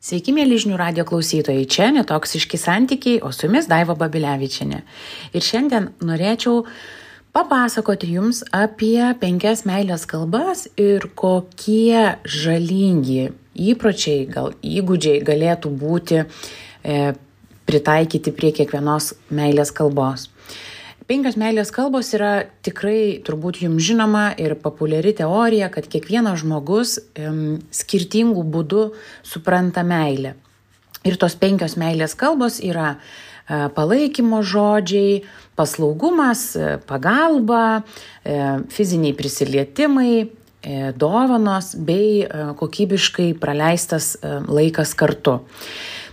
Sveiki, mėly žinių radio klausytojai, čia netoksiški santykiai, o su jumis Daiva Babilevičinė. Ir šiandien norėčiau papasakoti jums apie penkias meilės kalbas ir kokie žalingi įpročiai, gal įgūdžiai galėtų būti e, pritaikyti prie kiekvienos meilės kalbos penkios meilės kalbos yra tikrai turbūt jums žinoma ir populiari teorija, kad kiekvienas žmogus um, skirtingų būdų supranta meilę. Ir tos penkios meilės kalbos yra uh, palaikymo žodžiai, paslaugumas, uh, pagalba, uh, fiziniai prisilietimai, dovanos bei kokybiškai praleistas laikas kartu.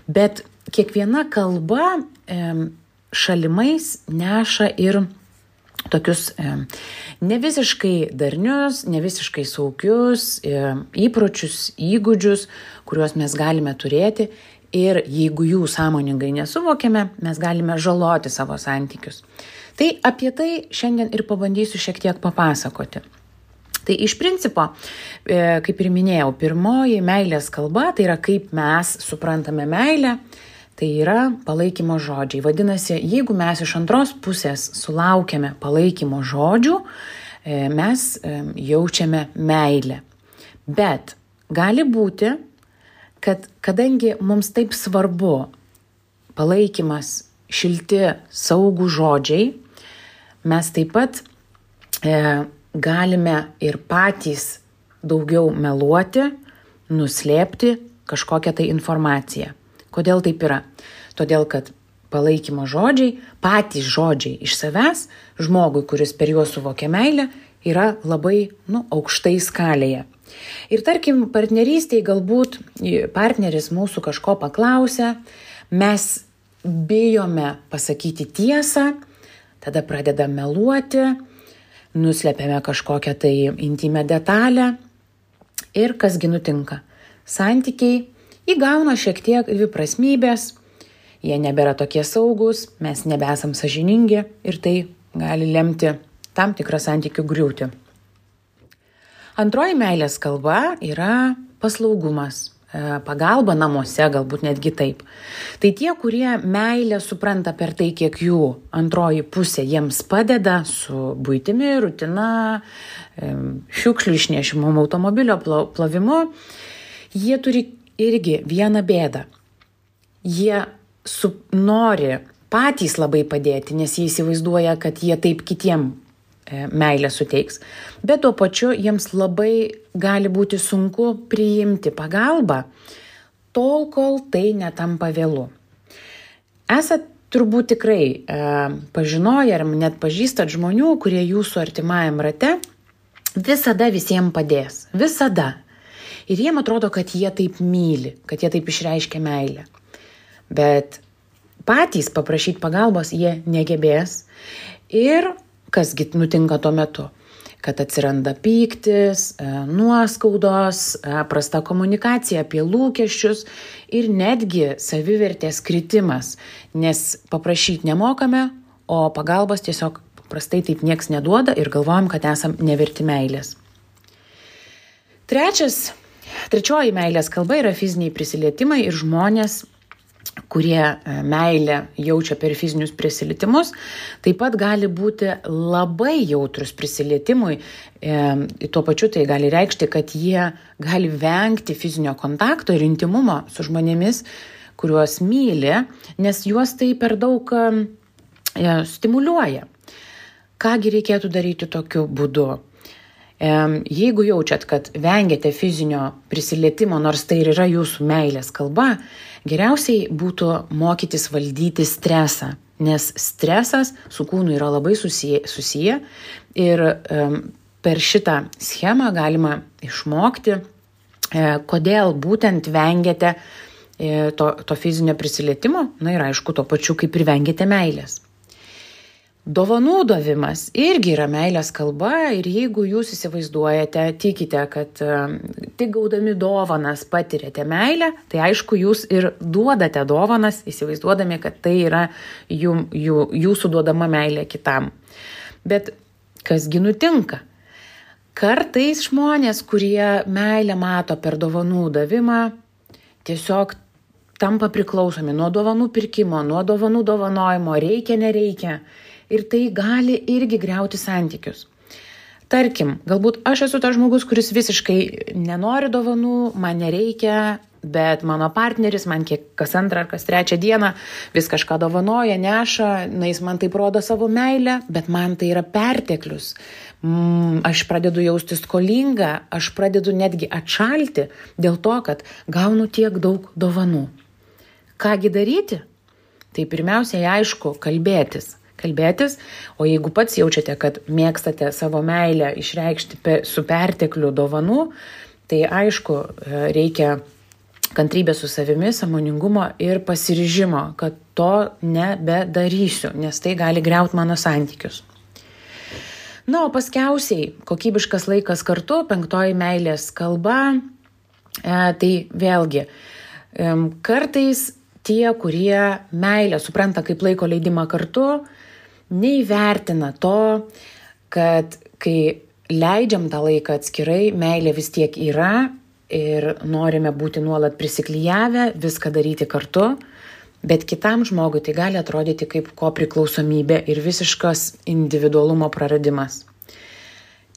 Bet kiekviena kalba šalimais neša ir tokius e, ne visiškai darnius, ne visiškai saugius e, įpročius, įgūdžius, kuriuos mes galime turėti ir jeigu jų sąmoningai nesuvokiame, mes galime žaloti savo santykius. Tai apie tai šiandien ir pabandysiu šiek tiek papasakoti. Tai iš principo, e, kaip ir minėjau, pirmoji meilės kalba tai yra kaip mes suprantame meilę, Tai yra palaikymo žodžiai. Vadinasi, jeigu mes iš antros pusės sulaukiame palaikymo žodžių, e, mes e, jaučiame meilę. Bet gali būti, kad kadangi mums taip svarbu palaikymas, šilti, saugų žodžiai, mes taip pat e, galime ir patys daugiau meluoti, nuslėpti kažkokią tai informaciją. Kodėl taip yra? Todėl, kad palaikymo žodžiai, patys žodžiai iš savęs, žmogui, kuris per juos suvokia meilę, yra labai, nu, aukštai skalėje. Ir tarkim, partnerystėje galbūt partneris mūsų kažko paklausia, mes bijome pasakyti tiesą, tada pradedame meluoti, nuslepiame kažkokią tai intimę detalę ir kasgi nutinka. Santykiai įgauna šiek tiek dviprasmybės, jie nebėra tokie saugus, mes nebesam sažiningi ir tai gali lemti tam tikrą santykių griūti. Antroji meilės kalba yra paslaugumas, e, pagalba namuose, galbūt netgi taip. Tai tie, kurie meilę supranta per tai, kiek jų antroji pusė jiems padeda su būtimi, rutina, e, šiukšlių išnešimu, automobilio plovimu, jie turi irgi vieną bėdą. Jie su, nori patys labai padėti, nes jie įsivaizduoja, kad jie taip kitiem e, meilę suteiks. Bet tuo pačiu jiems labai gali būti sunku priimti pagalbą, tol kol tai netampa vėlu. Esat turbūt tikrai e, pažinoję ar net pažįstat žmonių, kurie jūsų artimajam rate visada visiems padės. Visada. Ir jiem atrodo, kad jie taip myli, kad jie taip išreiškia meilę. Bet patys paprašyti pagalbos jie negebės. Ir kasgi nutinka tuo metu? Kad atsiranda pyktis, e, nuoskaudos, e, prasta komunikacija apie lūkesčius ir netgi savivertės kritimas, nes paprašyti nemokame, o pagalbos tiesiog paprastai taip nieks neduoda ir galvojam, kad esam neverti meilės. Trečias Trečioji meilės kalba yra fiziniai prisilietimai ir žmonės kurie e, meilę jaučia per fizinius prisilietimus, taip pat gali būti labai jautrus prisilietimui. E, tuo pačiu tai gali reikšti, kad jie gali vengti fizinio kontakto ir intimumo su žmonėmis, kuriuos myli, nes juos tai per daug e, stimuliuoja. Kągi reikėtų daryti tokiu būdu? Jeigu jaučiat, kad vengiate fizinio prisilietimo, nors tai ir yra jūsų meilės kalba, geriausiai būtų mokytis valdyti stresą, nes stresas su kūnu yra labai susiję, susiję ir um, per šitą schemą galima išmokti, e, kodėl būtent vengiate e, to, to fizinio prisilietimo, na ir aišku, tuo pačiu kaip ir vengiate meilės. Dovanų davimas irgi yra meilės kalba ir jeigu jūs įsivaizduojate, tikite, kad um, tik gaudami dovanas patirėte meilę, tai aišku, jūs ir duodate dovanas, įsivaizduodami, kad tai yra jų, jų, jūsų duodama meilė kitam. Bet kasgi nutinka? Kartais žmonės, kurie meilę mato per dovanų davimą, tiesiog tampa priklausomi nuo dovanų pirkimo, nuo dovanų dovanojimo, reikia, nereikia. Ir tai gali irgi greuti santykius. Tarkim, galbūt aš esu tas žmogus, kuris visiškai nenori dovanų, man nereikia, bet mano partneris man kiek kas antrą ar kas trečią dieną vis kažką dovanoja, neša, na jis man taip rodo savo meilę, bet man tai yra perteklius. Mm, aš pradedu jausti skolingą, aš pradedu netgi atšalti dėl to, kad gaunu tiek daug dovanų. Kągi daryti? Tai pirmiausiai aišku, kalbėtis kalbėtis, o jeigu pats jaučiate, kad mėgstate savo meilę išreikšti pe, su pertekliu dovanų, tai aišku, e, reikia kantrybės su savimi, samoningumo ir pasiryžimo, kad to nebedarysiu, nes tai gali greuti mano santykius. Na, o paskiausiai, kokybiškas laikas kartu, penktoji meilės kalba, e, tai vėlgi, e, kartais tie, kurie meilę supranta kaip laiko leidimą kartu, neįvertina to, kad kai leidžiam tą laiką atskirai, meilė vis tiek yra ir norime būti nuolat prisiklyjavę, viską daryti kartu, bet kitam žmogui tai gali atrodyti kaip ko priklausomybė ir visiškas individualumo praradimas.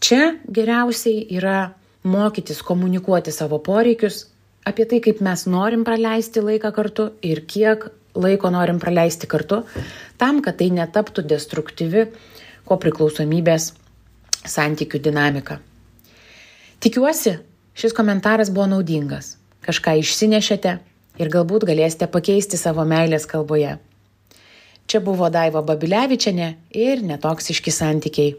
Čia geriausiai yra mokytis komunikuoti savo poreikius apie tai, kaip mes norim praleisti laiką kartu ir kiek laiko norim praleisti kartu, tam, kad tai netaptų destruktyvi ko priklausomybės santykių dinamika. Tikiuosi, šis komentaras buvo naudingas, kažką išsinešėte ir galbūt galėsite pakeisti savo meilės kalboje. Čia buvo Daiva Babilevičiane ir netoksiški santykiai.